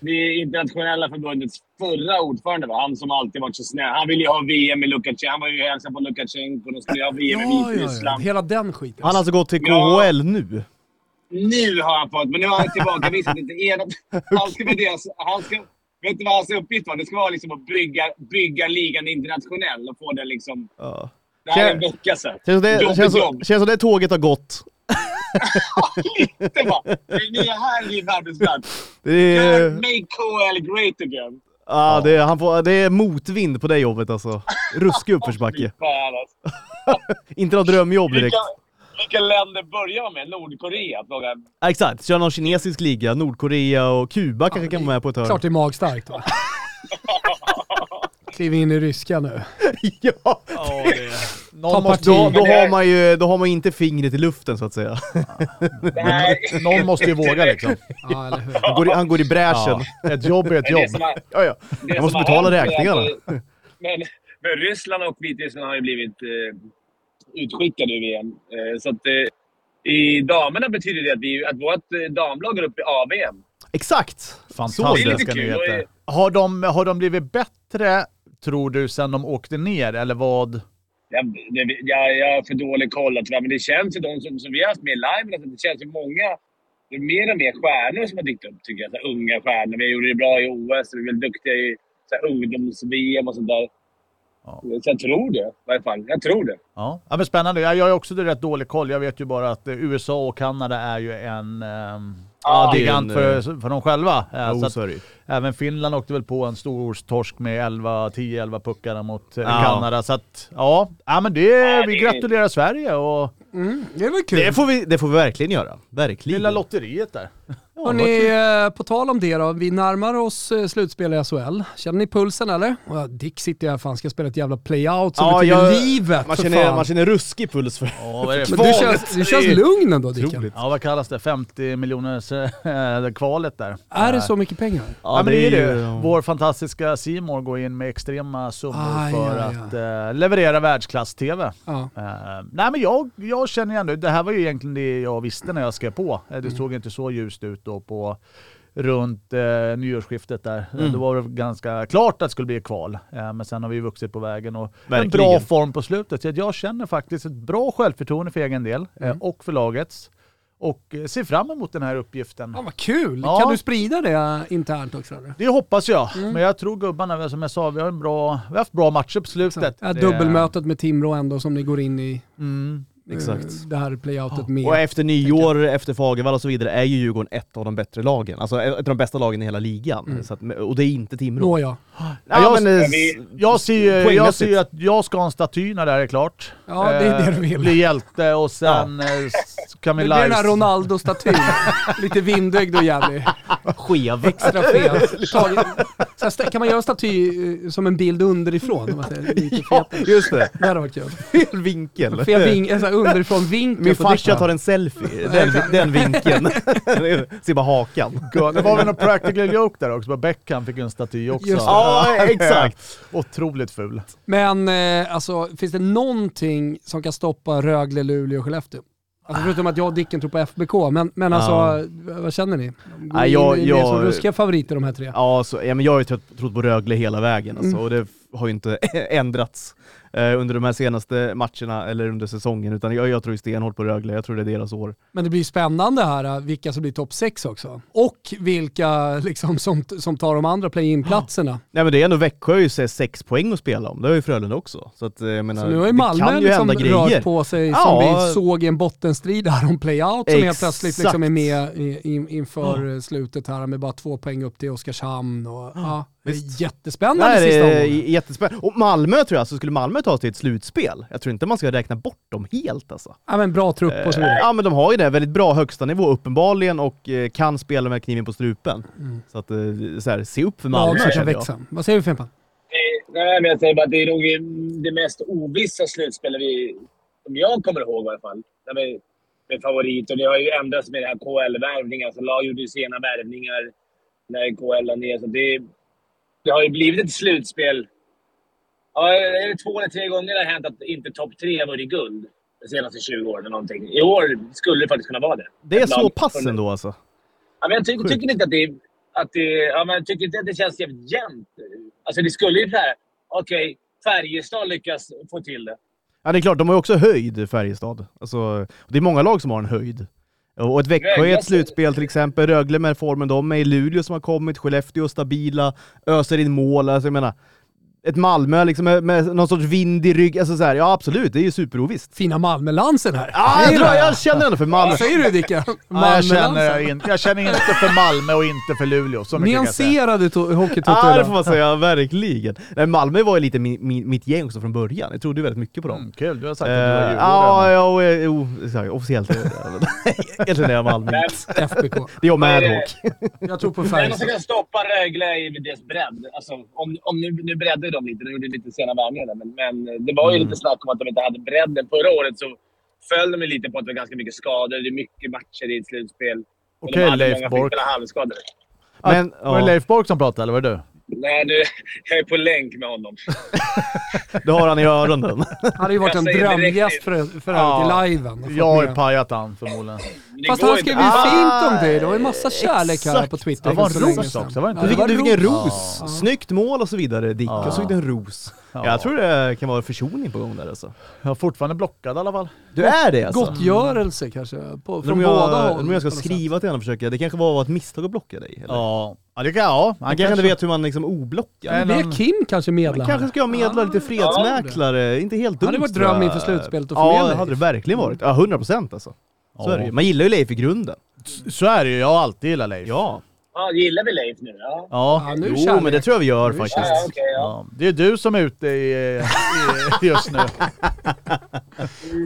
Det är internationella förbundets förra ordförande, va? han som alltid varit så snäll. Han ville ju ha VM i Lukasjenko. Han var ju och hälsade på Lukasjenko. De skulle ha VM i Ja, ja, ja. Vitryssland. Hela den skiten. Han har alltså gått till Ja. KHL nu? Nu har han fått, men nu har han tillbakavisat inte enat. Han ska med deras, han ska, vet du vad hans uppgift var? Det ska vara liksom att bygga, bygga ligan internationell och få den liksom... Ja. Det här är en vecka sedan. Känns som det, känns, som, känns som det tåget har gått. Lite bara. Ni är här i din arbetsplats. Det är, Make KL great again. ja, det, är, han får, det är motvind på det jobbet alltså. Ruskig uppförsbacke. Alltså. Inte något drömjobb direkt. Vilka, vilka länder börjar man med? Nordkorea? Ja, exakt, kör någon kinesisk liga, Nordkorea och Kuba kanske kan vara med på ett hörn. Klart det är magstarkt va? Kliv in i ryska nu. ja, Ja, det... Någon, måste, då, då, har man ju, då har man inte fingret i luften så att säga. Någon måste ju våga liksom. Ja, eller hur? Han går i, han går i bräschen. Ja, ett jobb är ett det jobb. har, Ja, ja. det Jag måste betala är räkningarna. eh, Men, men Ryssland och Vitryssland har ju blivit eh, utskickade ur VM. Eh, så att eh, i damerna betyder det att, vi, att vårt eh, damlag går upp i AVM. Exakt! Är Fantastiska nyheter. Och, Har de, har de blivit bättre, tror du, sen de åkte ner? Eller vad? Jag, jag, jag har för dålig koll tyvärr, men det känns ju de som, som vi har haft med i live, alltså, det känns ju många, det är mer och mer stjärnor som har dykt upp tycker jag. Så unga stjärnor. Vi gjorde det bra i OS, vi är duktiga i ungdoms-VM och sånt där. Ja. Så jag tror det i varje fall. Jag tror det. Ja, ja men spännande. Jag jag har också rätt dålig koll. Jag vet ju bara att eh, USA och Kanada är ju en um, Ja, det är gigant en, för, för dem själva. Eh, Ja, så att, så även Finland åkte väl på en stor torsk med 11, 10-11 puckar mot eh, Ja. Kanada. Så att, ja, ja men det, vi gratulerar Sverige och Mm, det var kul. Det får, vi, det får vi verkligen göra. Verkligen. lilla lotteriet där. Hörrni, eh, på tal om det då, vi närmar oss eh, slutspel i SHL. Känner ni pulsen eller? Och Dick sitter här, fan ska spela ett jävla playout som Ja, betyder jag- livet man, för känner, fan. man känner ruskig puls för Ja, det? Men du känns, du känns lugn ändå Dicken. Ja, vad kallas det? 50 miljoners äh, kvalet där. Är det Eh, så mycket pengar? Ja, men det är det. ju- Vår fantastiska Simor går in med extrema summor Aj, för aj, att eh, leverera världsklass-TV. Ja. Eh, nej men jag, jag känner ju ändå, det här var ju egentligen det jag visste när jag skrev på. Eh, Det Mm. såg inte så ljust ut då på runt eh, nyårsskiftet där. Mm. Det var det ganska klart att det skulle bli kval. Eh, men sen har vi vuxit på vägen och en Verkligen. bra form på slutet. Så jag känner faktiskt ett bra självförtroende för egen del eh, Mm. och för lagets. Och eh, ser fram emot den här uppgiften. Ja, vad kul! Ja. Kan du sprida det internt också? Eller? Det hoppas jag, Mm. men jag tror gubbarna, som jag sa, vi har, en bra, vi har haft bra matcher på slutet. Ja, dubbelmötet med Timrå ändå som ni går in i Mm. Eh, Exakt. det här playoutet med. Och efter nyår, efter Fagervall och så vidare, är ju Djurgården ett av de bättre lagen. Alltså ett av de bästa lagen i hela ligan. Mm. Så att, och det är inte Timrå. Nåja. Ja, Ja, jag, men, eh, vi- jag ser ju jag ser ju att jag ska ha en staty när det här är klart. Ja, det är det du vill. Eh, Bli hjälte och sen eh, s- kan vi Det blir den här live... Ronaldo-statyn. Lite vindögd och jävlig. Skev. Extra sta- kan man göra en staty eh, som en bild underifrån? Om man säger, lite Ja, just det. Det hade varit kul. Fel vinkel. Fel sån här underifrån vinkel Min farsa tar en selfie. Den, den vinkeln. Se bara hakan. Ja, Det var väl en practical joke där också, Beckham fick en staty också. Ja, exakt. Otroligt ful. Men eh, alltså, finns det någonting som kan stoppa Rögle, Luleå och Skellefteå? Alltså förutom att jag och Dicken tror på FBK, men, men alltså, vad känner ni? In jag- i det jag- som ruskiga favoriter de här tre. Ja, så, ja men jag har ju trott, trott på Rögle hela vägen alltså, Mm. och det har ju inte ändrats eh, under de här senaste matcherna eller under säsongen, utan jag, jag tror stenhårt på Rögle, jag tror det är deras år. Men det blir spännande här äh, vilka som blir topp 6 också. Och vilka liksom, som, som tar de andra play-in-platserna. Nej men det är ändå Växjö ju sex poäng att spela om, det har ju Frölunda också. Så att, eh, jag menar, Så nu har ju Malmö liksom rört på sig som Ja. vi såg i en bottenstrid här om play-out som helt Exakt. plötsligt liksom är med i, in, inför slutet här med bara två poäng upp till Oskarshamn. Och, ja, det är jättespännande Nej, det sista är omgången. jättespännande. Och Malmö tror jag, så skulle Malmö ta sig till ett slutspel, jag tror inte man ska räkna bort dem helt alltså. Ja, men bra trupp och så vidare. Ja men de har ju det, väldigt bra högsta nivå uppenbarligen och eh, kan spela med kniven på strupen. Så att, eh, så här, se upp för Malmö Malmö kan växa. Vad säger vi Fimpen? Det- Nej, men jag säger bara att det är nog det mest ovissa slutspelet vi, som jag kommer ihåg i alla fall. Med, med favorit. Och det har ju ändrats med det här KL-värvningar. Så lag gjorde ju sena värvningar när KL la ner. Så det, det har ju blivit ett slutspel. Ja, är det två eller tre gånger det har hänt att inte topp tre har vunnit guld de senaste 20 åren eller någonting. I år skulle det faktiskt kunna vara det. Det är Ett så pass ändå alltså. Ja, men jag tycker, tycker inte att det, att det, ja, men jag tycker inte att det känns jävligt jämnt. Alltså det skulle ju så här, okej, Färjestad lyckas få till det. Ja det är klart, de har ju också höjd Färjestad. Alltså, det är många lag som har en höjd. Och ett Växjö i ett slutspel till exempel, Rögle med formen de är, Luleå som har kommit, Skellefteå stabila, öser in mål, alltså jag menar, ett Malmö liksom med, med någon sorts vind i rygg, alltså så här, ja absolut, det är ju superovisst. Fina Malmölansen här. Ja, jag, tror, jag känner ändå för Malmö. Vad säger du Dicken? Nej, jag, känner, in, jag känner inte för Malmö och inte för Luleå. Så. Nyanserade hockeytoto Ja, det får man säga, verkligen. Nej, Malmö var ju lite min, min, mitt gäng också från början, jag trodde väldigt mycket på dem. Mm, kul, du har sagt Eh, att du var Djurgården. Ja, eh, jo, exakt, officiellt är. Egentligen är jag Malmö. FBK. Det är jag är det? Madhawk. Jag tror på det enda som Färjestad. kan stoppa Rögle är med deras bredd. Alltså, om, om nu, nu breddade de lite, de gjorde lite sena värvningar där, men, men det var ju Mm. lite snack om att de inte hade bredden. Förra året så föll de lite på att det var ganska mycket skador. Det är mycket matcher i ett slutspel. Okej, hade Leif många Bork. halvskadade. Men, Var det Leif Bork som pratade eller var det du? Nej, nu, jag är på länk med honom. det har han i öronen. hade ju varit en Jag drömgäst för, för Ja. i liven. Jag har ju pajat han förmodligen. Det Fast han skrev ju Ah, fint om dig. Det var ju massa kärlek här exakt. på Twitter Det var en ros också, var det inte Ja, Du fick, du var fick en ros. Ja. Snyggt mål och så vidare Dick, Ja. och så fick du en ros. Ja. Jag tror det kan vara försoning på gång där alltså. Jag är fortfarande blockad i alla fall. Du är det alltså? Gottgörelse kanske, på, från om jag, båda håll. om jag ska skriva till honom och försöka, det kanske var ett misstag att blocka dig? Eller? Ja, ja det kan jag. Han kanske inte vet hur man liksom oblockar. Sätt. Det men- är Kim kanske medlar Man kanske ska jag medla lite fredsmäklare, inte helt dumt hade varit dröm inför slutspelet att få Ja, med det hade det verkligen varit. Ja, 100 procent alltså. Så Ja. är det ju. Man gillar ju Leif i grunden. Så är det ju, jag har alltid gillat Leif. Ja. Ja, gillar vi Leif nu? Ja. Ja. Ja, nu Jo, men det tror jag vi gör Nu faktiskt. Ja, okej, ja. Ja, det är du som är ute i, i, just nu.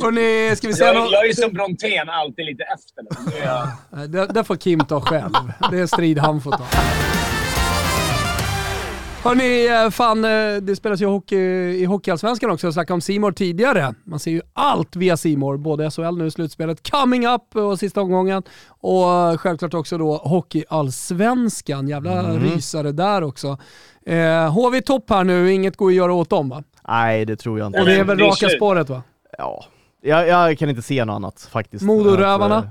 Hörrni, ska vi säga Jag, något? jag är ju som Brontén, alltid lite efter. Jag... Det, det får Kim ta själv. Det är en strid han får ta. Hörni, eh, fan eh, det spelas ju hockey i Hockeyallsvenskan också. Jag snackade om Simor tidigare. Man ser ju allt via Simor, både SHL nu i slutspelet, coming up och sista omgången och eh, självklart också då Hockeyallsvenskan. Jävla rysare där också. Eh, HV topp här nu, inget går att göra åt dem va? Nej, det tror jag inte. Och det är väl raka spåret va? Ja. Jag, jag kan inte se något annat faktiskt. Modorövarna? Eh,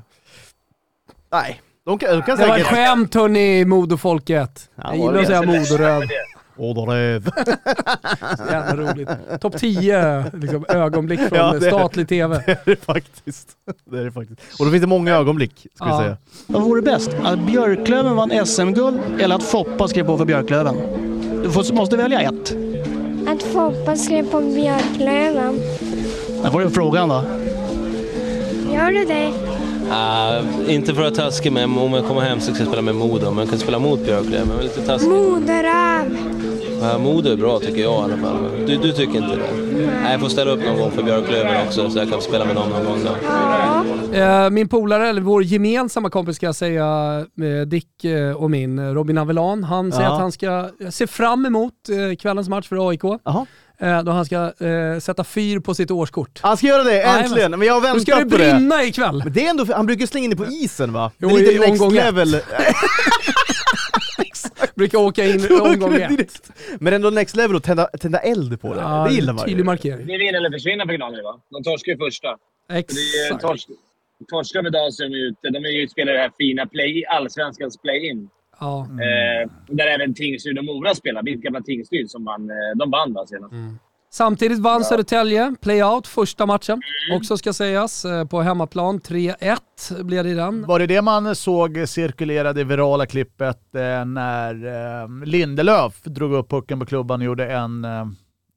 Nej. De kan, de kan Det var ett säkert... skämt hörni, Modofolket. Ja, Jag gillar det att säga det? Modoröv. Modoröv. Jävla roligt. Topp 10 liksom, ögonblick från Ja, det- statlig TV. Det är det faktiskt. Det är det faktiskt. Och då finns det många ögonblick, ska vi Ja. säga. Vad vore bäst? Att Björklöven vann SM-guld eller att Foppa skrev på för Björklöven? Du får, måste välja ett. Att Foppa skrev på Björklöven. Där får du frågan då. Gör du det? Ah, inte för att vara taskig, men om jag kommer hem så ska jag spela med Modo. Men jag kan spela mot Björklöven. Men lite taskig. Moderöv. Ja, Modo är bra tycker jag i alla fall. Du, du tycker inte det? Nej, jag får ställa upp någon gång för Björklöven också så jag kan spela med dem någon gång då. Ja. Eh, min polare, eller vår gemensamma kompis ska jag säga, eh, Dick eh, och min, Robin Avelan, han säger Ja. att han ska se fram emot kvällens match för AIK. Jaha. Eh, då han ska eh, sätta fyr på sitt årskort. Han ska göra det, äntligen! Men jag har Nu ska det väntat på det. brinna ikväll! Men det är ändå, han brukar slänga in det på isen va? Jo, det är i lite next omgång ett. level. Brukar åka in omgång ett. Men ändå next level att tända, tända eld på det. Ja, det gillar man tydlig markering. Det är vinna eller försvinna för Gnaget, va? De torskar ju första. Exakt. torsk. Torskar de idag så är de ute. De är ju spelar det här fina play, allsvenskans play-in. Ja. Eh, där även Tingsryd och Mora spelar. Mitt gamla Tingsryd som vann. Eh, de vann va senast. Samtidigt vann Södertälje playout första matchen, också ska sägas, eh, på hemmaplan. 3-1 blev det i den. Var det det man såg cirkulera det virala klippet när Lindelöf drog upp pucken på klubban och gjorde en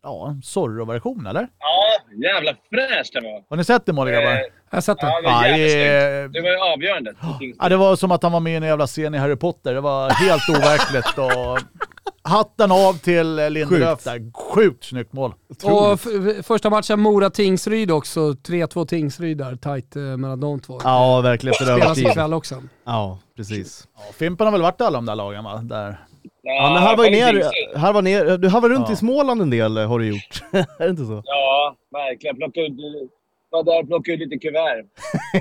ja, Zorro-version, eller? Ja, jävla fräscht det var. Har ni sett det måliga grabbar? Eh, Jag har sett det. ja, det var Ja, jävligt det- var ju avgörande. Ja, det var som att han var med i en jävla scen i Harry Potter. Det var helt overkligt. Och hatten av till Lindelöf där. Sjukt snyggt mål. Och första matchen Mora-Tingsryd också. 3-2 Tingsryd där, tajt eh, mellan de två. Ja, verkligen Spelas ikväll också. Ja, precis. Ja, Fimpen har väl varit i alla de där lagen va? Där. Ja, men ju fan, ner, Tingsryd. harvar ner, du harvar runt Ja. i Småland en del har du gjort. är det inte så? Ja, verkligen. Plocka ut, var där och plocka ut lite kuvert.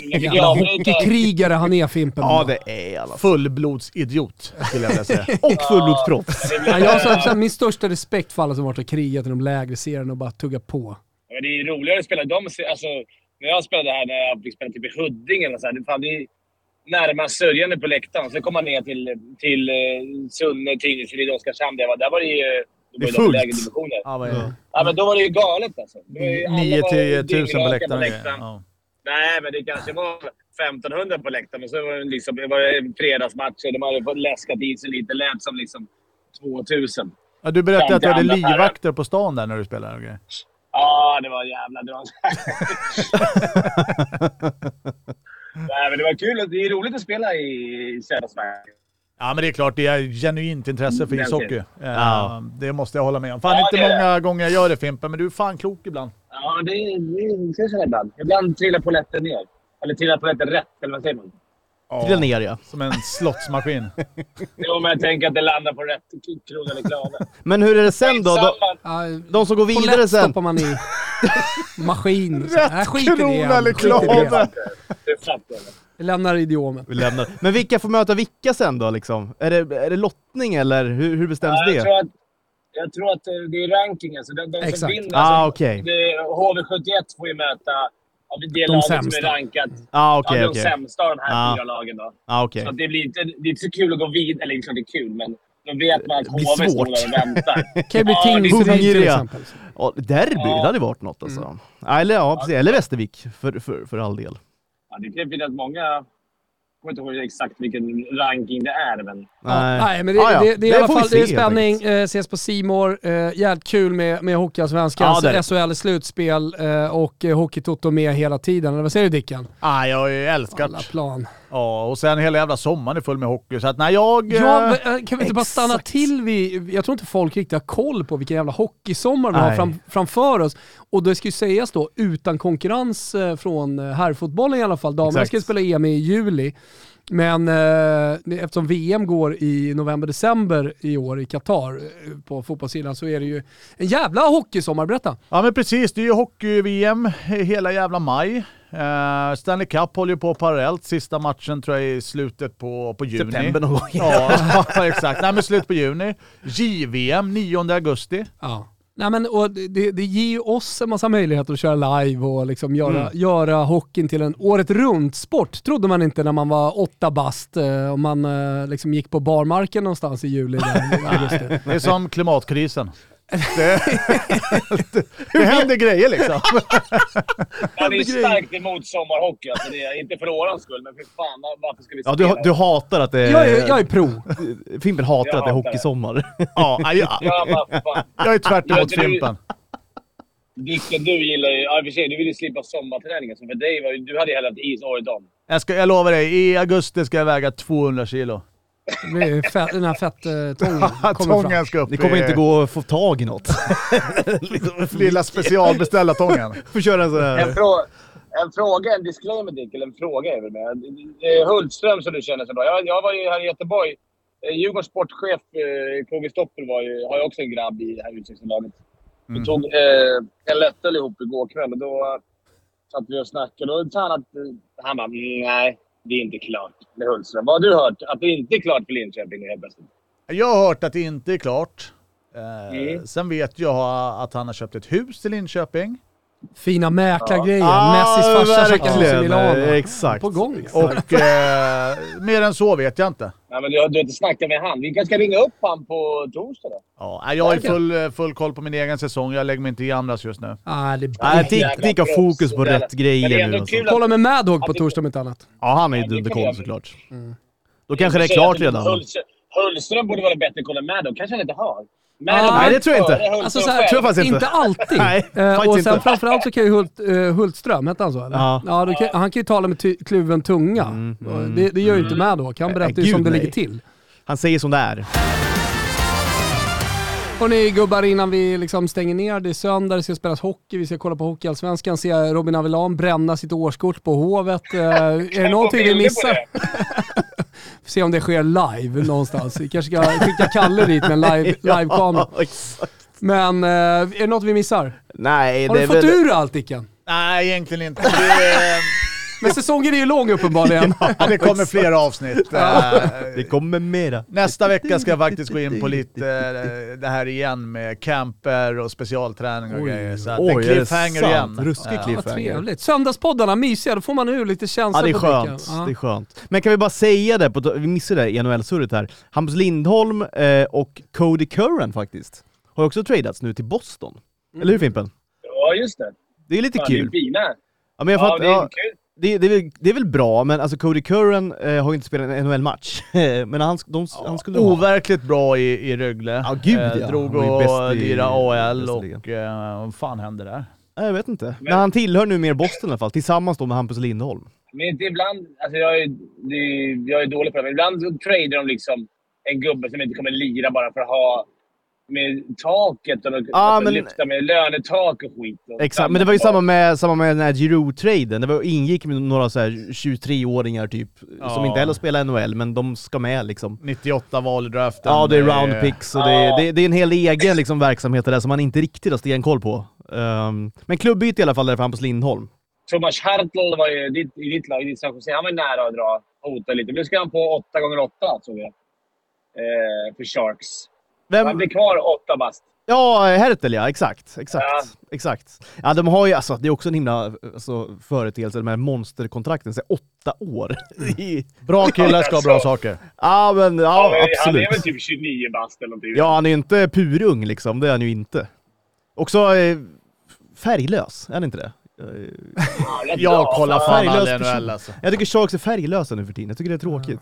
Jävla hockeykrigare han är Fimpen. Ja, det är i alla. Fullblodsidiot skulle jag vilja säga. Och fullblodsproffs. Ja, jag har så- så- min största respekt för alla som varit och krigat i de lägre serierna och bara tugga på. Men det är roligare att spela de alltså, När jag spelade här, när jag fick spela typ i Huddinge eller så här, det, fan, det är närmast sörjande på läktaren. Sen kom man ner till, till eh, Sunne, Tingsryd, Oskarshamn. Där var, där var det ju... Då Det är fullt. lägre divisioner. Ja, det? Ja, men då var det ju galet alltså. Det var ju- alla 9 var 10 000 på läktaren. Ja. Nej, men det kanske var 1500 på läktaren. Och så var det, liksom, det var det fredagsmatcher. De hade fått läskat i sig lite. Lät som liksom 2000. Ja, du berättade att du hade livvakter på stan där när du spelade. grejer. Ja, det var jävla drag. Nej, men det var kul. Det är roligt att spela i södra Sverige. Ja, men det är klart, det är genuint intresse för Mm, ishockey. det Eh, Ja. Det måste jag hålla med om. Fan, Ja, inte det är många gånger jag gör det Fimpen, men du är fan klok ibland. Ja, det, det, det är så ibland. Ibland trillar polletten ner. Eller trillar polletten rätt, eller vad säger man? Trilla ner ja. Som en slottsmaskin. Jo, men jag tänker att det landar på rätt krona eller klave. Men hur är det sen då? De. Ja, de som går vidare lätt sen. stoppar man i maskin. Så, nej, skit i det. krona eller Skit i det. klave. Det fattar jag. Vi lämnar idiomen. Vi lämnar. Men vilka får möta vilka sen då liksom? Är det, är det lottning eller hur, hur bestäms Ja, jag, det? tror att, jag tror att det är rankingen. Så de, de som Exakt. vinner... Ah, det- HV71 får ju möta ja, det De laget som sämsta. är rankat. Ah, okej, ja, de okej. sämsta av de här Ah. fyra lagen. Då. Ah, okej. Så det, blir inte, det är inte så kul att gå vidare. Eller inte det är kul, men då vet man att Det blir HV står svårt. där och väntar. Kan ju bli är Tingsryd till exempel. Ja, derby, Ja. det hade varit något alltså. Ja, Eller, ja, precis. Eller Västervik, för, för, för all del. Ja, det kan finnas många... Jag kommer inte ihåg exakt vilken ranking det är, men... Nej. Nej, men det, Ah, ja. det, det är i alla fall det är se, spänning. Eh, ses på Simor. Eh, jävligt kul med, med Hockeyallsvenskans Ja. SHL-slutspel eh, och eh, Hockeytoto med hela tiden. Eller vad säger du Dicken? Ah, jag har ju älskat. Alla plan. Ja, och sen hela jävla sommaren är full med hockey. Så att när jag... Ja, eh, men, eh, kan vi inte bara stanna exakt. till vid... Jag tror inte folk riktigt har koll på vilken jävla hockeysommar vi har fram, framför oss. Och det ska ju sägas då utan konkurrens eh, från herrfotbollen i alla fall. Damerna Exakt. ska ju spela EM i juli. Men eh, eftersom VM går i november-december i år i Qatar eh, på fotbollssidan så är det ju en jävla hockeysommar. Berätta! Ja men precis, det är ju hockey-VM hela jävla maj. Eh, Stanley Cup håller ju på parallellt. Sista matchen tror jag är i slutet på, på juni. September någon gång. Ja, exakt. Nej men slut på juni. JVM 9 augusti. Ja. Nej, men, och det, det- ger ju oss en massa möjligheter att köra live och liksom göra, Mm. göra hockeyn till en året runt-sport. Trodde man inte när man var åtta bast eh, och man eh, liksom gick på barmarken någonstans i juli. Där. Det är som klimatkrisen. Det, det händer grejer liksom. Man är starkt emot sommarhockey. Alltså det är, inte för årans skull, men för fan varför ska vi Ja, spela? du, du hatar att det är... jag, är, jag är pro. Fimpen hatar Jag att det är det. hockeysommar. Ja, jag, Ja, jag är tvärt Jag emot Fimpen. Dicken, du gillar ju... Ja, för sig, du vill ju slippa sommarträningen. Så för dig var du hade ju hellre haft is året om. Jag, ska, jag lovar dig, i augusti ska jag väga 200 kilo. Det är fett, den här fettången kommer fram. Tången ska upp Det kommer inte gå att få tag i något. Lilla specialbeställda tången. Får köra en sån En, här... frå en fråga, en disclaimer Dick, eller en fråga är väl med. Eh, Hultström som du känner så bra. Jag, jag var ju här i Göteborg. Eh, Djurgårdens sportchef eh, KG Stopper var ju, har ju också en grabb i det här U16-laget. Vi Mm. tog eh, en lättöl ihop igår kväll och då satt vi och snackade. Och då sa han att... Eh, han bara, "Mm, nej, det är inte klart med Hultström. Vad har du hört? Att det inte är klart för Linköping helt plötsligt? Jag har hört att det inte är klart. Eh, Mm. Sen vet jag att han har köpt ett hus i Linköping. Fina mäklargrejer. Ah, Messis farsa verkligen. Milano. Exakt. På gång. Och eh, mer än så vet jag inte. Nej, men du, har- du har inte snackat med han. Vi kanske ska ringa upp han på torsdag då? Ja, jag har full, eh, full koll på min egen säsong. Jag lägger mig inte i andras just nu. Ah, det har proffs. fokus på är- rätt är grejer nu. Alltså. Kolla med Madhawk på torsdag om inte annat. Ja, han är ju Ja, dunderkoll jag. såklart. Mm. Då kanske det är klart redan. Hullström borde vara bättre koll än Maddow. kanske han inte har. Ah, nej, det tror jag inte. Alltså så här, tror jag faktiskt inte. inte alltid. Nej, Eh, och sen inte. framförallt så kan ju Hult, eh, Hultström, hette han så eller? Ja. då kan, han kan ju tala med ty- kluven tunga. Mm, mm, det, det gör ju inte Madhawk. Han Nej, berättar ju som gud, det nej. ligger till. Han säger som det är. Hörni gubbar, innan vi liksom stänger ner, det är söndag, det ska spelas hockey, vi ska kolla på Hockeyallsvenskan, se Robin Avellan bränna sitt årskort på Hovet. Eh, är det någonting vi missar? Se om det sker live någonstans. Vi kanske ska skicka Kalle dit med en live, livekamera. Ja, exakt. Men eh, är det något vi missar? Nej, Har det du är fått väl... ur allt Dicken? Nej, egentligen inte. Men säsongen är ju lång uppenbarligen. ja, det kommer fler avsnitt. Eh, Det kommer mera. Nästa vecka ska jag faktiskt gå in på lite eh, det här igen med camper och specialträning och Oj. grejer. Så att Oj, en cliffhanger igen. Ruskig Ja. cliff. Vad trevligt. Söndagspoddarna, mysiga, då får man ur lite känsla Ja det är skönt. Ja. det är skönt. Men kan vi bara säga det, på, vi missade det i NHL-surret här. Hampus Lindholm eh, och Cody Curran faktiskt, har också tradats nu till Boston. Eller hur Fimpen? Ja, just det. Det är lite Fan, det är kul. fina. Ja, men jag Ja, fattar, det är ja, kul. Det, det, är väl, det är väl bra, men alltså Cody Curran eh, har ju inte spelat en NHL-match. men han, de, han skulle ha... Overkligt bra i, i Rögle. Ja, gud, Eh, ja. Drog och lirade bästa och eh, vad fan hände där? Jag vet inte. Men han tillhör nu mer Boston i alla fall, tillsammans då med Hampus Lindholm. Men inte ibland... Alltså jag, är, det, jag är dålig på det, men ibland så tradar de liksom en gubbe som inte kommer lira bara för att ha med taket och Ja, alltså, men- lyfta med lönetak och skit. Och Exakt, men det var ju samma med, samma med den här Giroud-traden. Det var, ingick med några så här 23-åringar typ, som Ja. inte heller spelar NHL, men de ska med liksom. 98 val i draften. Ja, det är Eh, round picks och det, är- Ja. det, det är en hel egen liksom, verksamhet där som man inte riktigt har stenkoll på. Um, men klubbyte i alla fall där för Hampus Lindholm. Thomas Hartl var ju i ditt, i ditt lag, i ditt San Jose. Han var nära att dra, hota lite. Men nu ska han på 8 gånger 8 såg jag. Eh, för Sharks. Vem? blir kvar åtta bast. Ja, Hertel ja, exakt. Exakt. Ja. exakt. Ja, de har ju, alltså, det är också en himla alltså, företeelse, de här monsterkontrakten, så här, åtta år. Är- Bra killar ska ha bra saker. ja, men ja, Ja, men Han absolut. är väl typ 29 bast eller någonting. Ja, han är ju inte purung liksom, det är han ju inte. Också eh, färglös, är han inte det? Eh, Jag kollar Fan, person. NHL alltså. Jag tycker Sharks är färglösa nu för tiden, jag tycker det är tråkigt.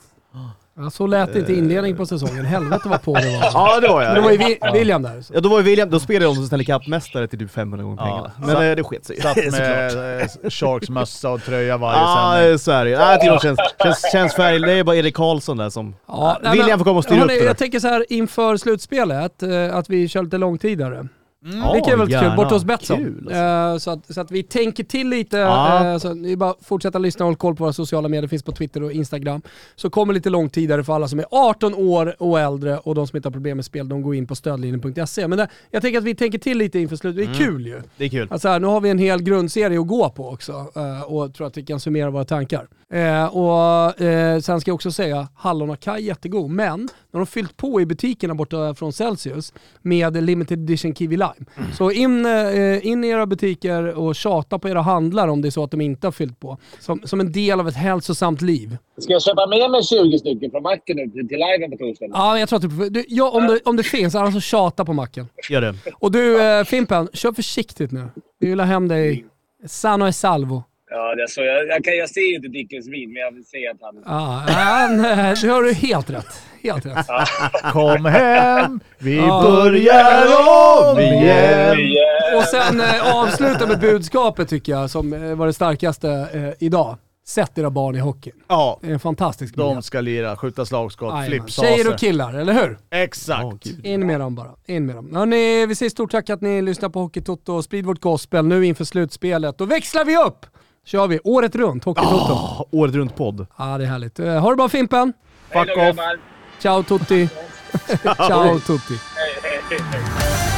Ja, så lät det inte i inledningen på säsongen. Helvete vad på det var. Ja, det var Men det var ju Vi- William där. Så. Ja, då var ju William, då spelade de som Stanley Cup-mästare till typ 500 gånger Ja. pengarna. Men Satt- eh, det sket sig Satt med eh, Sharks mössa och tröja varje Ja, sändning. ah, så är det ju. Jag tycker de känns, känns, känns färg, det är bara Erik Karlsson där som... Ja, nej, William får komma och styra upp det där. Jag tänker så här inför slutspelet, eh, att vi kör lite långtidare. Ja, det kan vara lite kul, gärna. borta hos Betsson. Alltså. Eh, så, att, så att vi tänker till lite. Ja. eh, så det är bara fortsätta lyssna och håll koll på våra sociala medier, finns på Twitter och Instagram. Så kommer lite långtidare för alla som är 18 år och äldre och de som inte har problem med spel, de går in på stödlinjen.se. Men det, jag tänker att vi tänker till lite inför slutet, det är kul ju. Det är kul. Alltså här, nu har vi en hel grundserie att gå på också eh, och tror att vi kan summera våra tankar. Eh, och eh, Sen ska jag också säga, hallonakaj jättegod, men när de har fyllt på i butikerna borta från Celsius med limited edition Kiwi Lime. Så in, eh, in i era butiker och tjata på era handlare om det är så att de inte har fyllt på. Som, som en del av ett hälsosamt liv. Ska jag köpa med mig 20 stycken från macken nu till, till liven på torsdag? Ja, jag tror att du, du, ja, om, det, om det finns, annars så tjata på macken. Gör det. Och du eh, Fimpen, kör försiktigt nu. Vi vill ha hem dig sano e salvo. Ja, det är så. Jag, jag, kan, jag ser ju inte Dickens vin, men jag vill säga att han... Ja, han, eh, det har du helt rätt. Helt rätt. Kom hem, vi Ja. börjar om igen. Och sen eh, avsluta med budskapet tycker jag som eh, var det starkaste eh, idag. Sätt era barn i hockey. Ja, Det är en fantastisk de miljö. ska lira, skjuta slagskott, flipsaser. Tjejer och killar, eller hur? Exakt. Gud. In med dem bara. In med dem. Hörrni, vi säger stort tack att ni lyssnar på Hockeytoto. Sprid vårt gospel nu inför slutspelet. Då växlar vi upp! Kör vi året runt, Hockeytoto. Ah, året runt podd. Ja, det är härligt. Eh, Ha det bra Fimpen! Hej då, Fuck off. Ciao Tutti! Ciao Tutti! Hej, hej, hej.